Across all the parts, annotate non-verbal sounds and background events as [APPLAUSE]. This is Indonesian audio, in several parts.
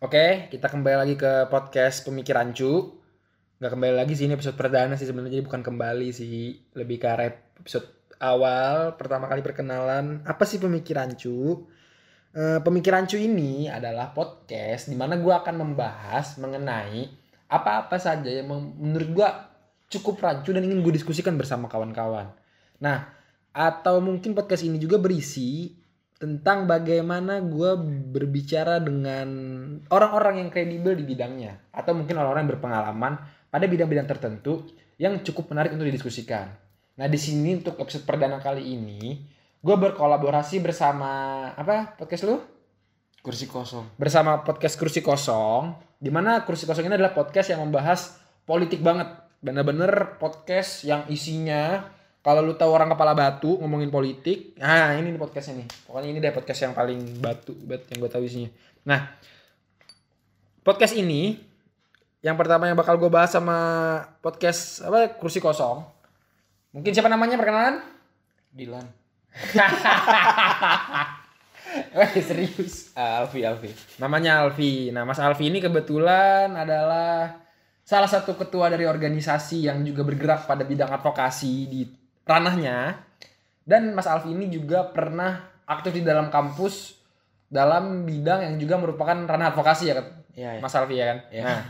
Oke, kita kembali lagi ke podcast Pemikiran Cu. Nggak kembali lagi sih, ini episode perdana sih sebenarnya, jadi bukan kembali sih. Lebih ke episode awal, pertama kali perkenalan. Apa sih Pemikiran Cu? Eh, Pemikiran Cu ini adalah podcast di mana gue akan membahas mengenai apa-apa saja yang menurut gue cukup rancu dan ingin gue diskusikan bersama kawan-kawan. Nah, atau mungkin podcast ini juga berisi tentang bagaimana gue berbicara dengan orang-orang yang kredibel di bidangnya atau mungkin orang-orang yang berpengalaman pada bidang-bidang tertentu yang cukup menarik untuk didiskusikan. Nah di sini untuk episode perdana kali ini gue berkolaborasi bersama apa podcast lu? kursi kosong Bersama podcast Kursi Kosong. Di mana Kursi Kosong ini adalah podcast yang membahas politik banget. Bener-bener podcast yang isinya kalau lu tahu orang kepala batu ngomongin politik, nah ini nih podcastnya nih. Pokoknya ini deh podcast yang paling batu banget yang gue tahu isinya. Nah, podcast ini yang pertama yang bakal gue bahas sama podcast apa kursi kosong. Mungkin siapa namanya perkenalan? Dilan [LAUGHS] Wah serius. Alfi Alfi Namanya Alfi. Nah, Mas Alfi ini kebetulan adalah salah satu ketua dari organisasi yang juga bergerak pada bidang advokasi di ranahnya. Dan Mas Alfi ini juga pernah aktif di dalam kampus dalam bidang yang juga merupakan ranah advokasi ya kan? Iya, iya. Mas Alfi ya kan? Iya. Nah,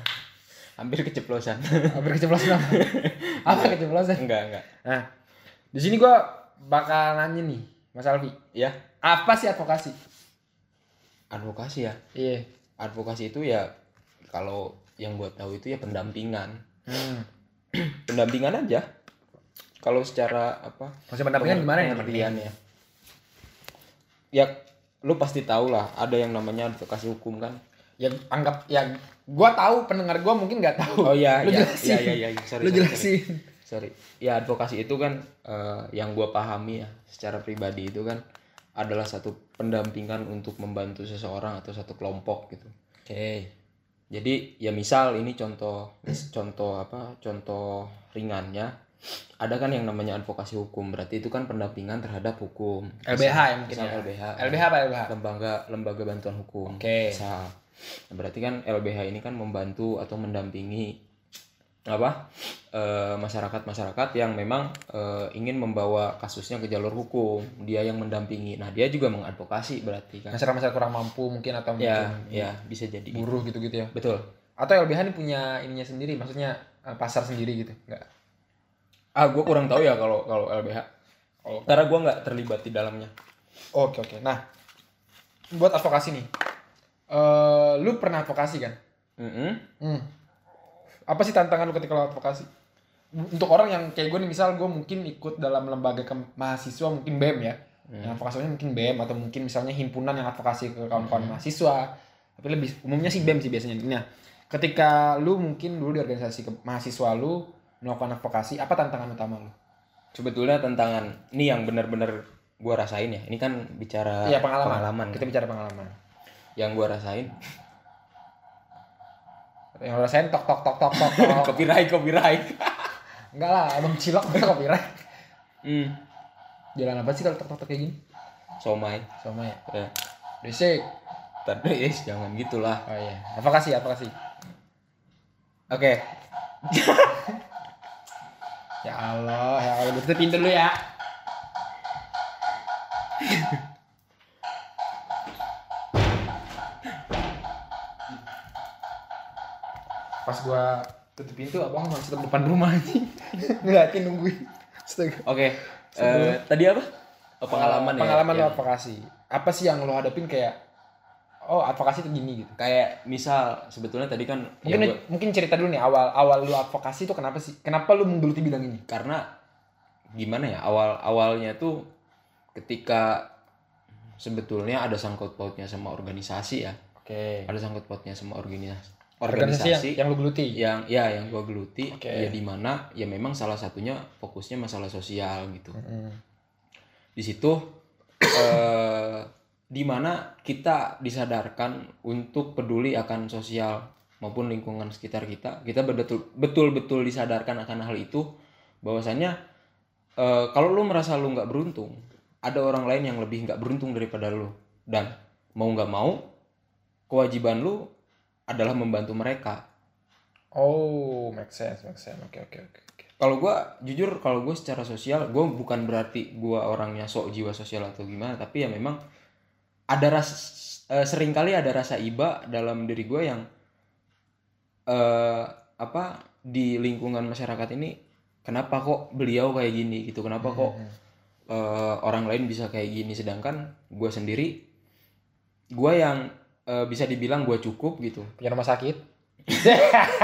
hampir keceplosan hampir keceplosan apa? [LAUGHS] apa keceplosan? enggak enggak Nah, di sini gua bakal nanya nih, Mas Alfi. ya Apa sih advokasi? advokasi ya Iya. advokasi itu ya kalau yang gue tahu itu ya pendampingan Hmm. [CLEARS THROAT] pendampingan aja kalau secara apa Maksudnya pendampingan gimana ya? pengertiannya ya. Lu pasti tahu lah ada yang namanya advokasi hukum kan. Ya anggap ya gua tahu pendengar gua mungkin nggak tahu. Oh iya lu iya jelasin. iya iya iya. sorry lu sorry, jelasin. Sorry. sorry ya advokasi itu kan eh, yang gua pahami ya secara pribadi itu kan adalah satu pendampingan untuk membantu seseorang atau satu kelompok gitu. Oke. Jadi ya misal ini contoh contoh apa contoh ringannya ada kan yang namanya advokasi hukum berarti itu kan pendampingan terhadap hukum. LBH ya mungkin misal ya. LBH LBH apa LBH lembaga lembaga bantuan hukum. Oke. misal. Nah, berarti kan LBH ini kan membantu atau mendampingi apa masyarakat masyarakat yang memang eh, ingin membawa kasusnya ke jalur hukum. Dia yang mendampingi. Nah dia juga mengadvokasi berarti kan. Masyarakat masyarakat kurang mampu mungkin atau ya mungkin ya bisa jadi buruh gitu gitu ya? Betul. Atau LBH ini punya ininya sendiri maksudnya eh, pasar sendiri gitu? Enggak ah gue kurang tahu ya kalau kalau LBH karena gue nggak terlibat di dalamnya oke oke nah buat advokasi nih eh lu pernah advokasi kan Mm-mm. Hmm. Apa sih tantangan lu ketika lu advokasi? Untuk orang yang kayak gue nih, misal gue mungkin ikut dalam lembaga ke- mahasiswa, mungkin BEM ya. Yang advokasinya mungkin BEM atau mungkin misalnya himpunan yang advokasi ke kawan-kawan mahasiswa. Tapi lebih umumnya sih BEM sih biasanya. Nah, ketika lu mungkin dulu di organisasi ke- mahasiswa lu melakukan advokasi, apa tantangan utama lu? sebetulnya tantangan ini yang benar-benar gue rasain ya ini kan bicara Iya pengalaman. pengalaman Kita bicara pengalaman. yang gue rasain Yang lu rasain tok tok tok tok tok. tok. [LAUGHS] copyright copyright Enggak lah, emang cilok [LAUGHS] copyright. hmm. Jalan apa sih kalau tok tok tok kayak gini? somai Sama ya. ya Berisik. tapi eh, jangan gitulah Oh iya, advokasi, advokasi. oke [LAUGHS] Ya Allah, ya Allah, tutup pintu dulu ya. Pas gua tutup pintu, abang masih tetap depan rumah anjing. Ngeliatin nungguin. Oke Eh, tadi apa Oh, pengalaman ya Pengalaman lo Yang- advokasi. Apa sih yang lo hadapin kayak oh advokasi itu gini gitu. kayak misal sebetulnya tadi kan Mungkin yang gua- mungkin cerita dulu nih awal awal lu advokasi itu kenapa sih? Kenapa lu menggeluti bidang ini? karena gimana ya awal awalnya tuh ketika sebetulnya ada sangkut pautnya sama organisasi ya Oke. ada sangkut pautnya sama organisasi Organisasi yang, organisasi yang lu geluti. yang ya yang gua geluti Oke. ya di mana ya memang salah satunya fokusnya masalah sosial gitu Mm. di situ [CLEARS THROAT] eh di mana kita disadarkan untuk peduli akan sosial maupun lingkungan sekitar kita kita betul betul betul disadarkan akan hal itu bahwasannya eh, kalau lu merasa lu nggak beruntung ada orang lain yang lebih nggak beruntung daripada lu dan mau nggak mau kewajiban lu adalah membantu mereka Oh, make sense, make sense. Oke, oke, oke. oke. kalau gue jujur kalau gue secara sosial gue bukan berarti gue orangnya sok jiwa sosial atau gimana tapi ya memang ada rasa eh, sering kali ada rasa iba dalam diri gue yang eh apa di lingkungan masyarakat ini kenapa kok beliau kayak gini gitu kenapa kok eh, orang lain bisa kayak gini sedangkan gue sendiri gue yang eh, bisa dibilang gue cukup gitu Punya rumah sakit? [LAUGHS]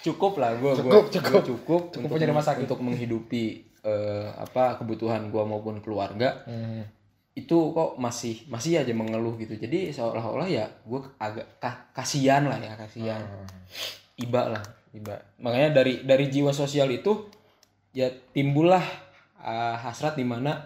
cukup lah gue Cukup, cukup cukup. cukup, Cukup untuk, punya rumah sakit. untuk menghidupi eh, apa kebutuhan gue maupun keluarga Hmm. Itu kok masih masih aja mengeluh gitu jadi seolah-olah ya gue agak ka- kasihan lah ya kasihan Hmm. iba lah iba makanya dari dari jiwa sosial itu ya timbullah ah, hasrat di mana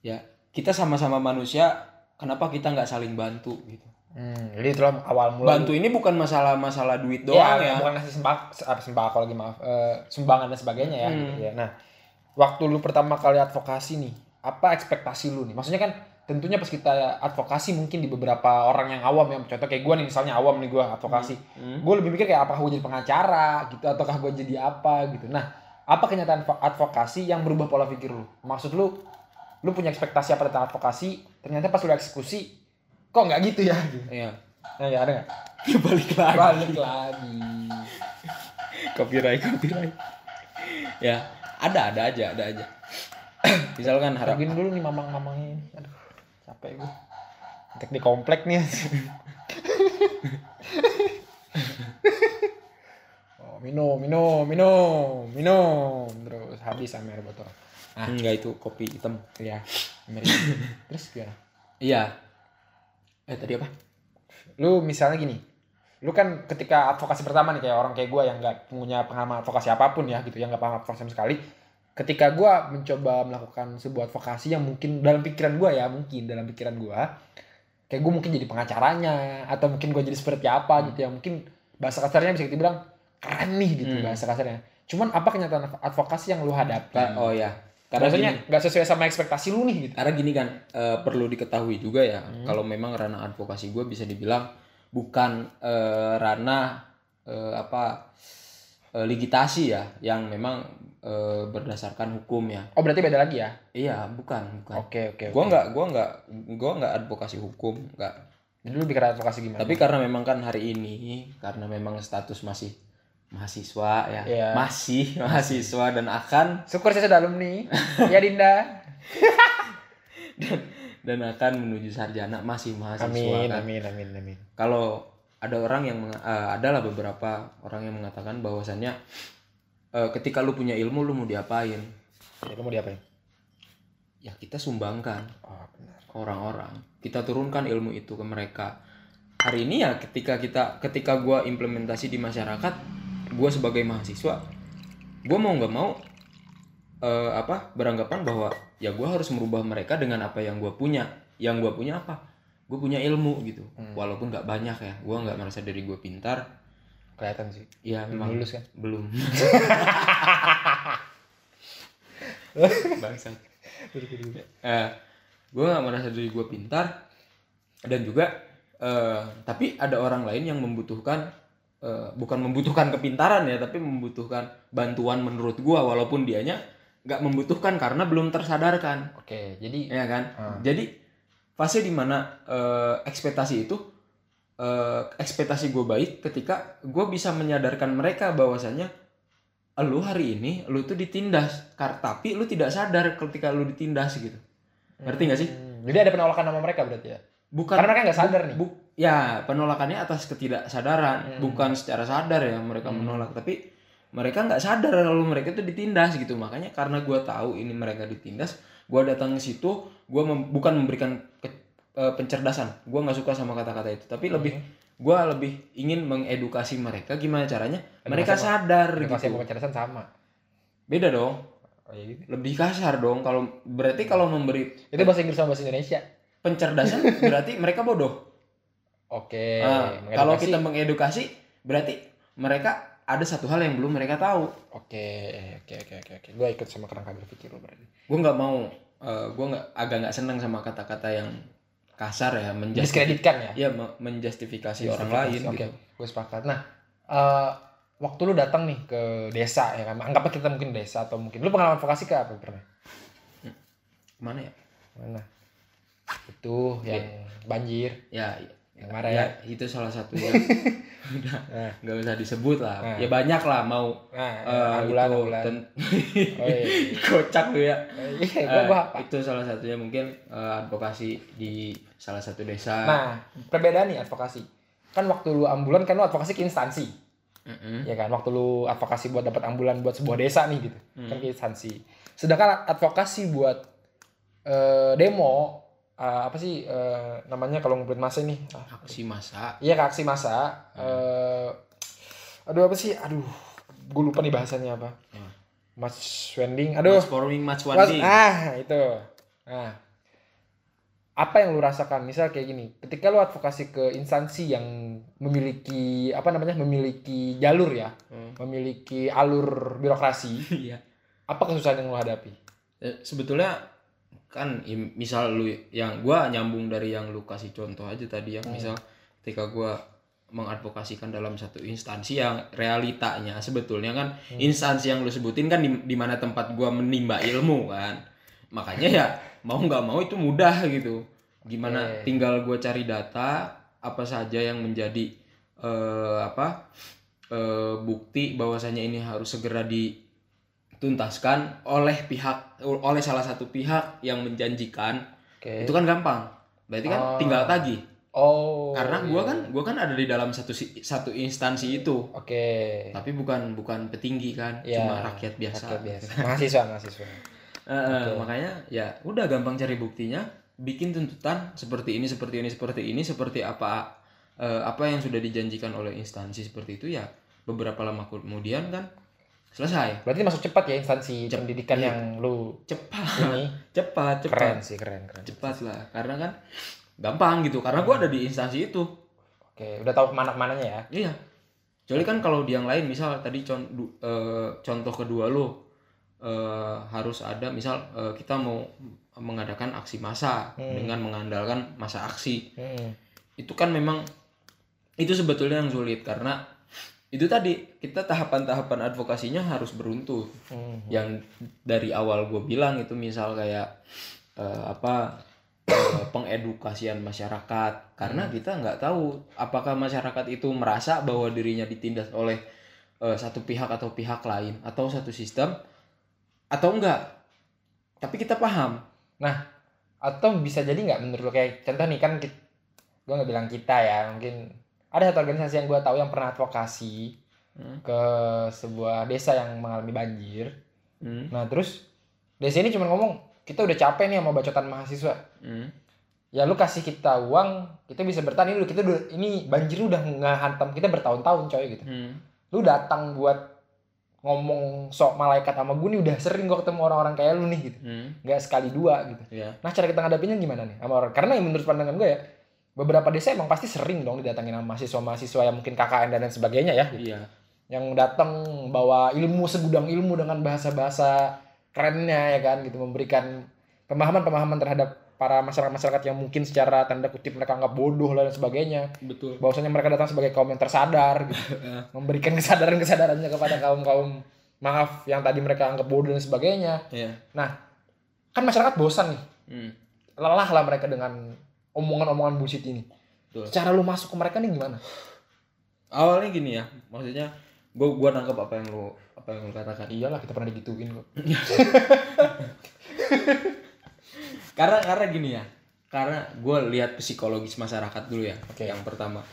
ya kita sama-sama manusia kenapa kita nggak saling bantu gitu Hmm, jadi itulah awal mula. bantu ini bukan masalah masalah duit ya, doang ya, bukan ngasih sembak, apa sembako lagi maaf, eh, sumbangan dan sebagainya ya. Hmm. gitu ya. Nah, waktu lu pertama kali advokasi nih, apa ekspektasi lu nih? Maksudnya kan tentunya pas kita advokasi mungkin di beberapa orang yang awam ya, contoh kayak gue nih misalnya awam nih gue advokasi, Hmm. gue lebih mikir kayak apakah gue jadi pengacara gitu, ataukah gue jadi apa gitu. Nah, apa kenyataan advo- advokasi yang berubah pola pikir lu? Maksud lu, lu punya ekspektasi apa tentang advokasi? Ternyata pas lu eksekusi, kok nggak gitu ya? Gitu. Iya. Nah, ya ada nggak? balik lagi Balik lagi. copyright copyright ya ada ada aja ada aja [CLEARS THROAT] misalkan harap Harapin dulu nih mamang-mamangnya ini. Aduh, capek gue. Untuk di komplek nih. oh, minum, minum, minum, minum. Terus habis air botol. Ah. enggak itu kopi hitam Iya. Amerika. Terus gimana? iya eh tadi apa Lu misalnya gini. Lu kan ketika advokasi pertama nih kayak orang kayak gue yang nggak punya pengalaman advokasi apa pun ya gitu, yang nggak paham advokasi sama sekali. Ketika gue mencoba melakukan sebuah advokasi yang mungkin dalam pikiran gue ya, mungkin dalam pikiran gue, kayak gue mungkin jadi pengacaranya atau mungkin gue jadi seperti apa gitu ya, mungkin bahasa kasarnya bisa kita bilang keren nih gitu Hmm. bahasa kasarnya. Cuman apa kenyataan advokasi yang lu hadapi? Oh ya karena Maksudnya nggak sesuai sama ekspektasi lu nih gitu. karena gini kan eh, perlu diketahui juga ya Hmm. kalau memang ranah advokasi gue bisa dibilang bukan eh, ranah eh, apa eh, ligitasi ya yang memang eh, berdasarkan hukum ya Oh berarti beda lagi ya? iya bukan bukan Oke oke. gua oke. nggak gua nggak gua nggak advokasi hukum nggak Jadi lu bikin advokasi gimana? tapi karena memang kan hari ini karena memang status masih mahasiswa ya Iya. masih [LAUGHS] mahasiswa dan akan Syukur saya sudah alumni. ya Dinda. [LAUGHS] dan akan menuju sarjana masih mahasiswa Amin, kan. amin, amin, amin. kalau ada orang yang eh, adalah beberapa orang yang mengatakan bahwasannya eh, ketika lu punya ilmu lu mau diapain? Ya, lu mau diapain? ya kita sumbangkan Oh, benar. ke orang-orang. Kita turunkan ilmu itu ke mereka. Hari ini ya ketika kita ketika gua implementasi di masyarakat gua sebagai mahasiswa gua mau nggak mau eh, apa beranggapan bahwa ya gua harus merubah mereka dengan apa yang gua punya. Yang gua punya apa gue punya ilmu gitu Hmm. walaupun nggak banyak ya gua nggak merasa diri gue pintar Kelihatan sih. ya memang lulus kan? belum bangsat [LAUGHS] eh, gue nggak merasa diri gue pintar dan juga eh, tapi ada orang lain yang membutuhkan eh, bukan membutuhkan kepintaran ya tapi membutuhkan bantuan menurut gue walaupun dianya nggak membutuhkan karena belum tersadarkan Oke, jadi ya kan Hmm. jadi fase di mana eh, ekspektasi itu eh, ekspektasi gue baik ketika gue bisa menyadarkan mereka bahwasanya lu hari ini lu tuh ditindas kar tapi lu tidak sadar ketika lu ditindas gitu ngerti nggak sih Hmm, jadi ada penolakan sama mereka berarti ya? bukan Karena mereka nggak sadar nih. bu- ya penolakannya atas ketidaksadaran Hmm. bukan secara sadar ya mereka Hmm. menolak tapi mereka nggak sadar kalau mereka itu ditindas gitu makanya karena gue tahu ini mereka ditindas gue datang ke situ gue bukan memberikan ke- eh, pencerdasan gue nggak suka sama kata-kata itu tapi lebih Hmm. gue lebih ingin mengedukasi mereka gimana caranya Edukasi mereka apa? sadar Edukasi gitu sama kecerdasan sama. beda dong Oh iya gitu. lebih kasar dong kalau berarti kalau memberi Itu bahasa Inggris sama bahasa Indonesia. pencerdasan [LAUGHS] berarti mereka bodoh Oke. Nah, mengedukasi. kalau kita mengedukasi berarti mereka ada satu hal yang belum mereka tahu Oke, oke, oke, oke, oke. Gue ikut sama kerangka berpikir lo berarti. gue nggak mau gue nggak agak nggak seneng sama kata-kata yang kasar ya menjustifikasi diskreditkan ya ya me- menjustifikasi orang lain Oke, gitu. gue sepakat. Nah, eh, waktu lu datang nih ke desa ya kan, anggaplah kita mungkin desa atau mungkin lu pengalaman advokasi ke apa pernah? Mana ya? Mana? Itu yang banjir. Ya, Yang kemarin ya, ya. itu salah satunya. [LAUGHS] Udah, Nah, nggak usah disebut lah. Nah. Ya banyak lah mau nah eh, ambulan, itu ambulan. ten- [LAUGHS] Oh, iya. kocak lu ya. Iya, gua, gua Eh, apa? itu salah satunya mungkin eh, advokasi di salah satu desa. Nah, perbedaan nih advokasi. Kan waktu lu ambulan kan lu advokasi ke instansi. Mm-mm. Ya kan, waktu lu advokasi buat dapat ambulan buat sebuah desa nih gitu. Hmm. Kan ke instansi. Sedangkan advokasi buat eh, demo eh, apa sih eh, namanya kalau ngumpulin masa nih? Ah, aksi masa. Iya ke aksi massa. Eh, aduh apa sih? Aduh, gue lupa nih bahasanya apa. Hmm. Mas Wending. Aduh. Mas forming match Mas- wanding. ah itu. Nah, apa yang lu rasakan? Misal kayak gini, ketika lu advokasi ke instansi yang memiliki apa namanya, memiliki jalur ya, Hmm. memiliki alur birokrasi, [LAUGHS] Iya. apa kesusahan yang lu hadapi? Sebetulnya kan im- misal lu yang gua nyambung dari yang lu kasih contoh aja tadi yang Hmm. misal ketika gua mengadvokasikan dalam satu instansi yang realitanya sebetulnya kan Hmm. instansi yang lu sebutin kan di, di mana tempat gua menimba ilmu kan makanya ya mau nggak mau itu mudah gitu gimana Oke. tinggal gua cari data apa saja yang menjadi eh, apa eh, bukti bahwasanya ini harus segera dituntaskan oleh pihak oleh salah satu pihak yang menjanjikan Oke. itu kan gampang berarti kan Oh. tinggal tagih Oh. karena gua iya. kan gua kan ada di dalam satu satu instansi itu Oke. tapi bukan bukan petinggi kan Ya, cuma rakyat biasa Rakyat biasa. Mahasiswa, mahasiswa. Eh, Oke. makanya ya udah gampang cari buktinya bikin tuntutan seperti ini seperti ini seperti ini seperti apa eh, apa yang sudah dijanjikan oleh instansi seperti itu ya beberapa lama kemudian kan selesai Berarti masuk cepat ya instansi Cep- pendidikan iya. yang lu cepat [LAUGHS] ini cepat cepat keren sih, keren, keren. cepat lah karena kan gampang gitu karena gua ada di instansi itu Oke, udah tahu ke mana ke mananya ya? iya kecuali kan kalau di yang lain misal tadi con- eh, contoh kedua lo eh, harus ada misal eh, kita mau mengadakan aksi massa Hmm. dengan mengandalkan masa aksi Hmm. itu kan memang itu sebetulnya yang sulit karena itu tadi kita tahapan-tahapan advokasinya harus beruntun Hmm. yang dari awal gue bilang itu misal kayak eh, apa eh, pengedukasian masyarakat. Karena kita nggak tahu apakah masyarakat itu merasa bahwa dirinya ditindas oleh eh, satu pihak atau pihak lain atau satu sistem atau enggak tapi kita paham. Atau bisa jadi nggak menurut lo? Kayak contoh nih kan gue nggak bilang kita ya mungkin ada satu organisasi yang gue tahu yang pernah advokasi Hmm. ke sebuah desa yang mengalami banjir. Hmm, Nah terus desa ini cuma ngomong kita udah capek nih sama bacotan mahasiswa. hmm, Ya lu kasih kita uang, kita bisa bertahan ini. Kita udah ini banjir udah ngehantam kita bertahun-tahun coy gitu. hmm. Lu datang buat ngomong sok malaikat sama gue nih udah sering gue ketemu orang-orang kayak lu nih gitu. Hmm, Nggak sekali dua gitu. ya Nah cara kita ngadapinnya gimana nih sama orang? Karena yang menurut pandangan gue ya beberapa desa emang pasti sering dong didatangin sama mahasiswa-mahasiswa yang mungkin KKN dan lain sebagainya ya. iya Yang datang bawa ilmu segudang ilmu dengan bahasa-bahasa kerennya ya kan gitu memberikan pemahaman-pemahaman terhadap para masyarakat-masyarakat yang mungkin secara tanda kutip mereka anggap bodoh dan sebagainya. betul Bahwasanya mereka datang sebagai kaum yang tersadar gitu. [LAUGHS] memberikan kesadaran-kesadarannya kepada kaum-kaum maaf yang tadi mereka anggap bodoh dan sebagainya. ya Kan masyarakat bosan nih hmm. lelah lah mereka dengan omongan-omongan bullshit ini. Betul. Cara lu masuk ke mereka nih gimana? awalnya gini ya maksudnya gua gua nangkep apa yang lu apa yang lu katakan Iyalah kita pernah digituin kok. [LAUGHS] karena karena gini ya karena gue lihat psikologis masyarakat dulu ya Oke. yang pertama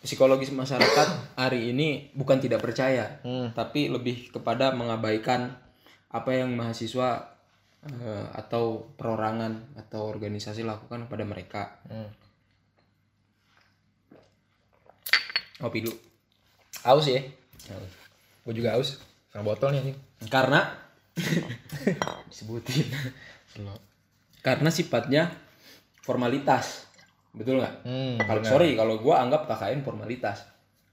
psikologis masyarakat hari ini bukan tidak percaya Hmm. tapi lebih kepada mengabaikan apa yang mahasiswa eh, atau perorangan atau organisasi lakukan kepada mereka. Hmm. kopi dulu. Aus ya? Gue juga aus. Sama botol nih karena [LAUGHS] disebutin. Karena sifatnya formalitas. Betul nggak? Hmm, kalau sorry kalau gue anggap KKN formalitas.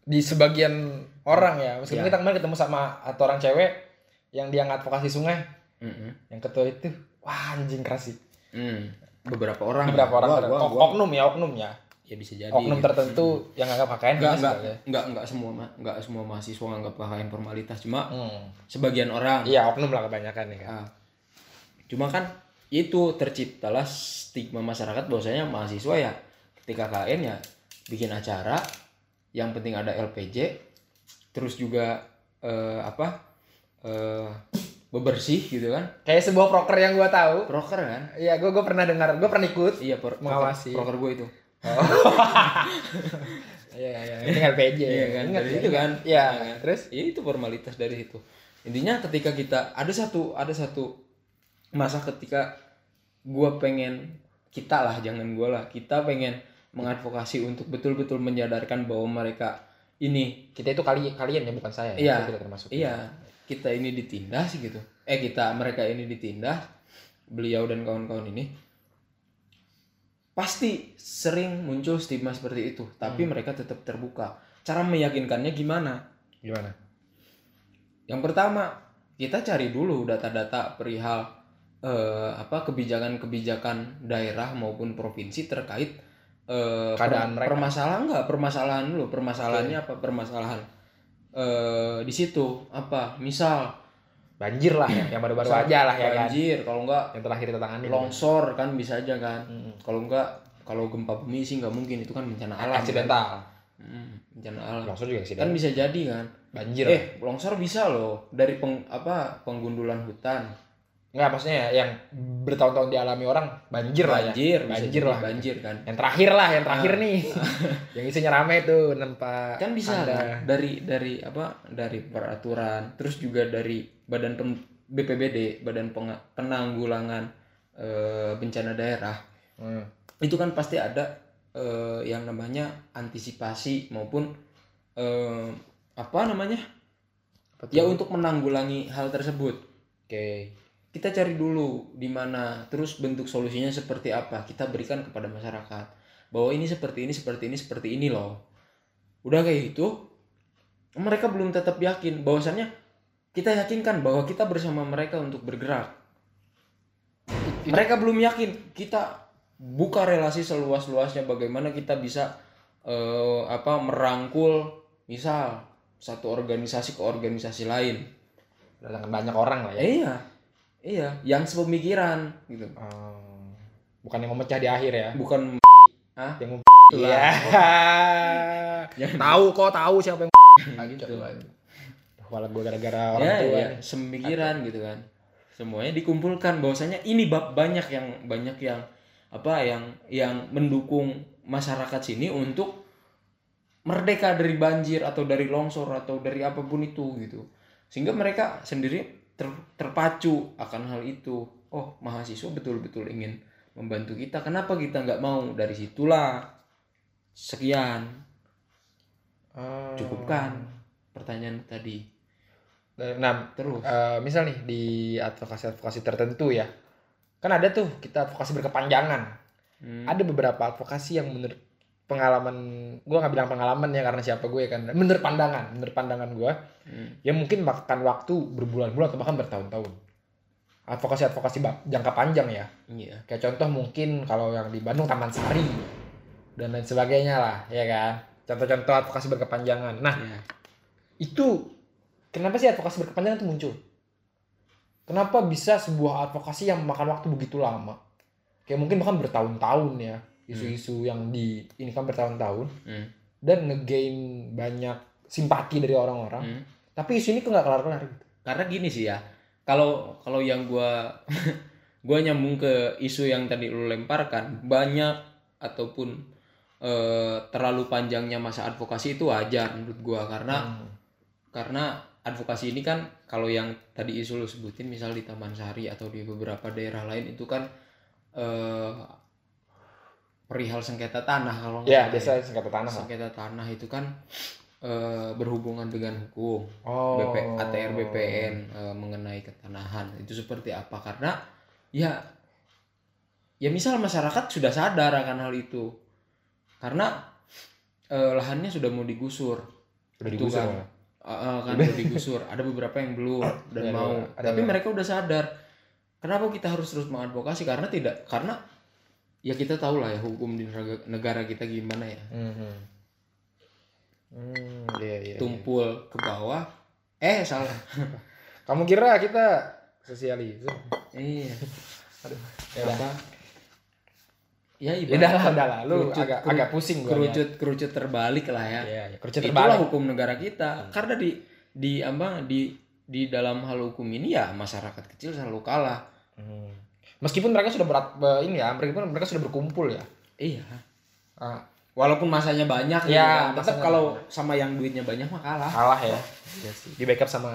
Di sebagian orang ya, meskipun Ya. kita kemarin ketemu sama atau orang cewek yang dia ngadvokasi sungai, Mm-mm. yang ketua itu, wah anjing keras sih. Hmm. beberapa orang beberapa orang Gua- gua- gua- oknum ya oknum ya ya bisa jadi oknum tertentu yang nganggap KKN enggak enggak ya. enggak enggak semua enggak semua mahasiswa nganggap KKN formalitas cuma Hmm. sebagian orang iya oknum lah kebanyakan ya kan Ah. cuma kan itu terciptalah stigma masyarakat bahwasanya mahasiswa ya ketika KKN ya bikin acara yang penting ada LPJ terus juga eh, apa eh, bebersih gitu kan? Kayak sebuah proker yang gua tahu. Proker kan? Iya gua gua pernah dengar gua pernah ikut. Iya pro- Mengawasi. proker, gue itu. [LAUGHS] Iya iya ini LPJ Iya kan, Ingat dari ya, itu kan. iya. Iya kan. terus? Ya itu formalitas dari situ. Intinya ketika kita ada satu ada satu masa ketika gua pengen kita lah jangan gua lah kita pengen mengadvokasi untuk betul-betul menyadarkan bahwa mereka ini kita itu kali kalian ya bukan saya. Iya. Tidak termasuk. Iya kita ini ditindas gitu. Eh kita mereka ini ditindas beliau dan kawan-kawan ini pasti sering muncul stigma seperti itu. Tapi mereka tetap terbuka. Cara meyakinkannya gimana? Gimana? Yang pertama, kita cari dulu data-data perihal eh, apa kebijakan-kebijakan daerah maupun provinsi terkait eh, Keadaan per- mereka. permasalahan enggak? Permasalahan dulu. Permasalahannya apa? Permasalahan eh di situ. Apa? Misal banjir lah ya yang baru-baru aja lah ya kan. banjir kalau enggak yang terakhir kita tangani longsor kan bisa aja kan. Mm-mm. kalau enggak kalau gempa bumi sih nggak mungkin itu kan bencana alam. Accidental Hmm, bencana alam. Longsor juga kan accident bisa jadi kan. Banjir. Eh longsor bisa loh dari peng, apa penggundulan hutan Enggak maksudnya ya, yang bertahun-tahun dialami orang banjir, lah ya. banjir Banjir lah. banjir kan Yang terakhir lah, yang terakhir Ah. nih. [LAUGHS] yang isinya rame tuh nempa kan bisa Anda. kan? dari dari apa dari peraturan terus juga dari badan Pem- BPBD badan Peng- penanggulangan eh, bencana daerah Hmm. itu kan pasti ada eh, yang namanya antisipasi maupun eh, apa namanya Apa ya untuk menanggulangi hal tersebut Oke. Kita cari dulu di mana terus bentuk solusinya seperti apa kita berikan kepada masyarakat. Bahwa ini seperti ini seperti ini seperti ini loh. Udah kayak gitu mereka belum tetap yakin. Bahwasannya kita yakinkan bahwa kita bersama mereka untuk bergerak. Mereka belum yakin. Kita buka relasi seluas-luasnya bagaimana kita bisa eh, apa merangkul misal satu organisasi ke organisasi lain. Datangkan banyak orang lah ya. Iya iya yang sepemikiran gitu Hmm. bukan yang memecah di akhir ya. bukan ah Yang. Iya. Jangan- [LAUGHS] tahu kok tahu siapa yang Ah, [LAUGHS] gitu Kepala gue gara-gara orang ya, tua. ya semikiran gitu kan semuanya dikumpulkan bahwasanya ini bab banyak yang banyak yang apa yang yang mendukung masyarakat sini untuk merdeka dari banjir atau dari longsor atau dari apa pun itu gitu sehingga mereka sendiri ter- terpacu akan hal itu oh mahasiswa betul-betul ingin membantu kita kenapa kita nggak mau dari situlah sekian Hmm. cukupkan pertanyaan tadi Nah, terus eh, misal nih di advokasi-advokasi tertentu ya. Kan ada tuh kita advokasi berkepanjangan. Hmm. Ada beberapa advokasi yang menurut pengalaman gue nggak bilang pengalaman ya karena siapa gue kan. Menurut pandangan menurut pandangan gue Hmm. ya mungkin makan waktu berbulan-bulan atau bahkan bertahun-tahun. Advokasi advokasi jangka panjang ya. Iya. Kayak contoh mungkin kalau yang di Bandung Taman Sari dan lain sebagainya lah ya kan? Contoh-contoh advokasi berkepanjangan. Nah Iya. itu kenapa sih advokasi berkepanjangan itu muncul? Kenapa bisa sebuah advokasi yang memakan waktu begitu lama? Kayak mungkin bahkan bertahun-tahun ya isu-isu yang di ini kan bertahun-tahun Hmm. dan ngegain banyak simpati dari orang-orang Hmm. tapi isu ini kok nggak kelar-kelar gitu karena gini sih ya kalau kalau yang gua [LAUGHS] gua nyambung ke isu yang tadi lu lemparkan banyak ataupun eh, terlalu panjangnya masa advokasi itu wajar menurut gua karena Hmm. karena advokasi ini kan kalau yang tadi isu lu sebutin misal di Taman Sari atau di beberapa daerah lain itu kan eh, perihal sengketa tanah kalau ya biasa sengketa tanah sengketa tanah itu kan eh, berhubungan dengan hukum. Oh. BP, ATR BPN eh, mengenai ketanahan. Itu seperti apa? Karena ya ya misal masyarakat sudah sadar akan hal itu. Karena eh, lahannya sudah mau digusur. Udah itu digusur kan. eh, kan mau digusur. Ada beberapa yang belum dan mau. ada- tapi mereka udah sadar. Kenapa kita harus terus mengadvokasi? Karena tidak karena ya kita tahu lah ya hukum di negara- kita gimana ya Hmm. Hmm, iya, iya. tumpul ke bawah eh salah [LAUGHS] Kamu kira kita sosialisme? iya Aduh. Ya apa ya Ya udah lah, udah lah. Lu kerucut- agak agak pusing gua. kerucut kerucut terbalik lah ya Iya, ya. Kerucut itulah terbalik. hukum negara kita karena di di apa di di dalam hal hukum ini ya masyarakat kecil selalu kalah Hmm. Meskipun mereka sudah berat be- ini ya, meskipun mereka sudah berkumpul ya. iya Ah, walaupun masanya banyak gitu Ya, tetap kalau sama yang duitnya banyak mah kalah kalah ya. Iya sih. Di backup sama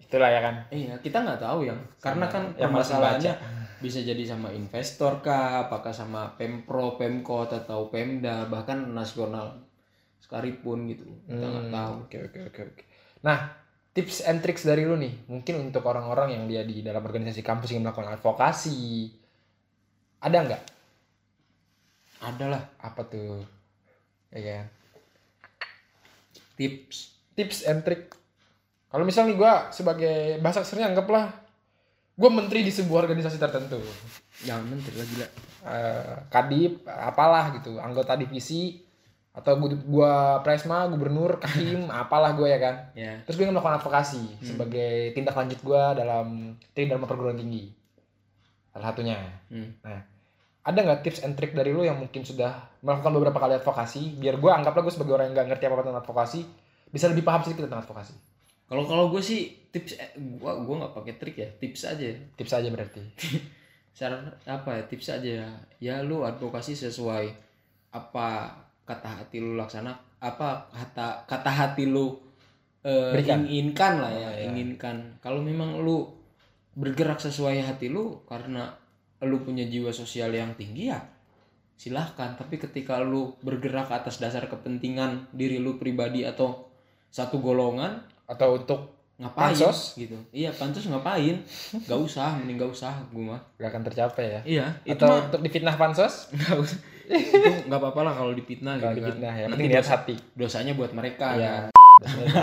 itulah ya kan. iya kita nggak tahu yang karena kan yang permasalahannya bisa jadi sama investor kah apakah sama pemprov pemkot atau pemda bahkan nasional sekalipun gitu kita nggak Hmm, tahu Oke oke oke oke. Nah, tips and tricks dari lu nih, mungkin untuk orang-orang yang dia di dalam organisasi kampus yang melakukan advokasi, ada nggak? adalah Apa tuh? Ya kan? tips Tips and trick. Kalau misalnya nih gue sebagai bahasa kasarnya anggaplah gue menteri di sebuah organisasi tertentu, jangan menteri lah gila Eh, kadip, apalah gitu, anggota divisi atau gue gua presma, gubernur, kakim, [LAUGHS] apalah gue ya kan. ya Terus gue melakukan advokasi sebagai tindak lanjut gue dalam tim dalam perguruan tinggi. Salah satunya. hmm. Nah, ada nggak tips and trick dari lu yang mungkin sudah melakukan beberapa kali advokasi? Biar gue anggaplah gue sebagai orang yang nggak ngerti apa-apa tentang advokasi, bisa lebih paham sedikit tentang advokasi. kalau kalau gue sih tips eh, gua gua nggak pakai trik ya tips aja Tips aja berarti. [LAUGHS] saran apa ya tips aja ya ya lu advokasi sesuai apa kata hati lu laksana apa kata kata hati lu Berikan. inginkan lah ya Oh, iya. inginkan kalau memang lu bergerak sesuai hati lu karena lu punya jiwa sosial yang tinggi ya silahkan tapi ketika lu bergerak atas dasar kepentingan diri lu pribadi atau satu golongan Atau untuk ngapain Pansos? gitu iya pansos ngapain gak usah mending gak usah gue mah gak akan tercapai ya? iya itu Atau mah untuk difitnah pansos? usah itu nggak apa-apa lah kalau dipitnah gitu difitnah ya, Nanti lihat dosa- hati. dosanya buat mereka Iya. kan. [LAUGHS]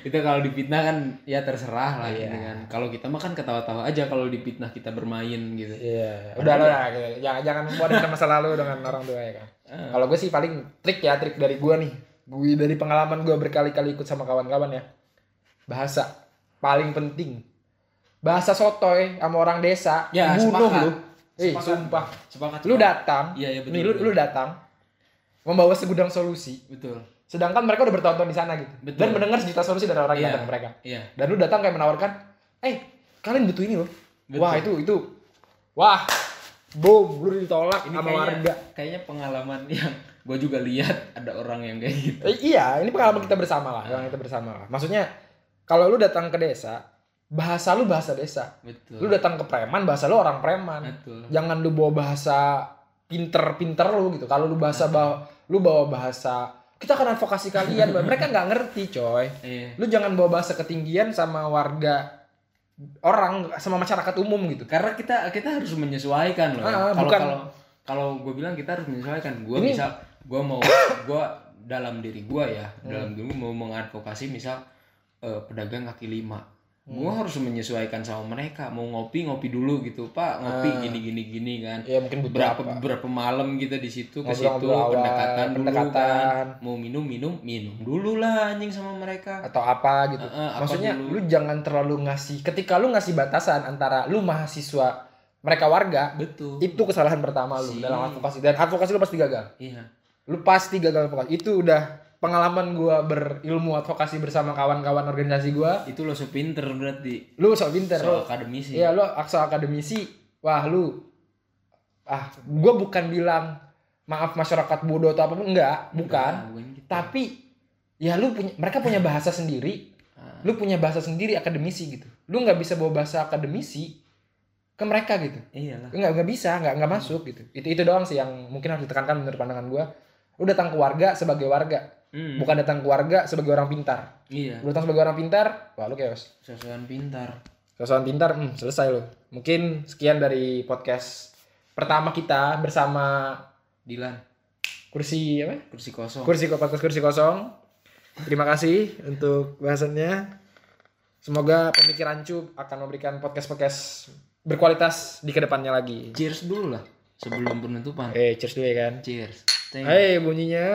itu kalau dipitnah kan ya terserah lah gitu kan kalau kita mah kan ketawa-tawa aja kalau dipitnah kita bermain gitu Iya, udah lah, gitu. jangan jangan membuat masa lalu dengan orang tua ya kan. Ah. Kalau gue sih paling trik ya, trik dari gue nih. Gue dari pengalaman gue berkali-kali ikut sama kawan-kawan ya. Bahasa paling penting. Bahasa sotoy sama orang desa, Ya, bunuh sepakat. lu. Eh, Sepakat. sumpah. sepakat Lu datang, Iya, iya, betul, nih lu, betul. lu datang membawa segudang solusi. betul Sedangkan mereka udah bertahun-tahun di sana gitu. Betul. Dan mendengar sejuta solusi dari orang yang Iya. datang mereka. iya Dan lu datang kayak menawarkan, "Eh, kalian butuh ini loh." Betul. Wah, itu itu. Wah. Boom, lu ditolak ini sama kayaknya warga. kayaknya pengalaman yang [LAUGHS] gue juga lihat ada orang yang kayak gitu Eh, iya, ini pengalaman kita bersama lah, pengalaman kita bersama lah. Maksudnya kalau lu datang ke desa, bahasa lu bahasa desa. betul Lu datang ke preman, bahasa lu orang preman. betul Jangan lu bawa bahasa pinter-pinter lu gitu. Kalau lu bahasa bawa lu bawa bahasa kita akan advokasi kalian, mereka nggak ngerti, coy. iya Lu jangan bawa bahasa ketinggian sama warga orang sama masyarakat umum gitu. karena kita kita harus menyesuaikan loh Ah, kalau bukan- kalau kalau gue bilang kita harus menyesuaikan gue Ini- misal gue mau [COUGHS] gue dalam diri gue ya Hmm. dalam diri mau mengadvokasi misal eh, pedagang kaki lima gue Hmm. harus menyesuaikan sama mereka mau ngopi ngopi dulu gitu pak ngopi Ah. gini gini gini kan Ya mungkin butuh berapa apa? beberapa malam kita di situ ke situ awal, pendekatan dulu pendekatan. kan mau minum minum minum dulu lah anjing sama mereka atau apa gitu. Ah, apa Maksudnya dulu? lu jangan terlalu ngasih ketika lu ngasih batasan antara lu mahasiswa mereka warga betul itu kesalahan pertama lu Si. dalam advokasi dan advokasi lu pasti gagal. iya Lu pasti gagal advokasi. Itu udah pengalaman gua berilmu advokasi bersama kawan-kawan organisasi gua. itu lo sepinter berarti Lu sok pinter. lu- akademisi Iya, lu aksa akademisi. Wah, lu ah, gua bukan bilang maaf masyarakat bodoh atau apa pun enggak, bukan. Enggak, bukan gitu. Tapi ya lu punya mereka punya bahasa sendiri. Ah, Lu punya bahasa sendiri akademisi gitu. Lu nggak bisa bawa bahasa akademisi ke mereka gitu. iyalah Nggak nggak bisa, nggak nggak masuk gitu. Itu itu doang sih yang mungkin harus ditekankan menurut pandangan gua. Lu datang ke warga sebagai warga, Hmm, bukan datang ke warga sebagai orang pintar. iya Lu datang sebagai orang pintar, wah lu chaos. sesuatu pintar Sosokan pintar, hmm, selesai lu. Mungkin sekian dari podcast pertama kita bersama Dilan kursi apa? kursi kosong Kursi podcast kursi kosong. Terima kasih untuk bahasannya. Semoga pemikiran Cu akan memberikan podcast-podcast berkualitas di ke depannya lagi. cheers dulu lah sebelum penutupan Eh, cheers dulu ya kan. cheers Hai bunyinya.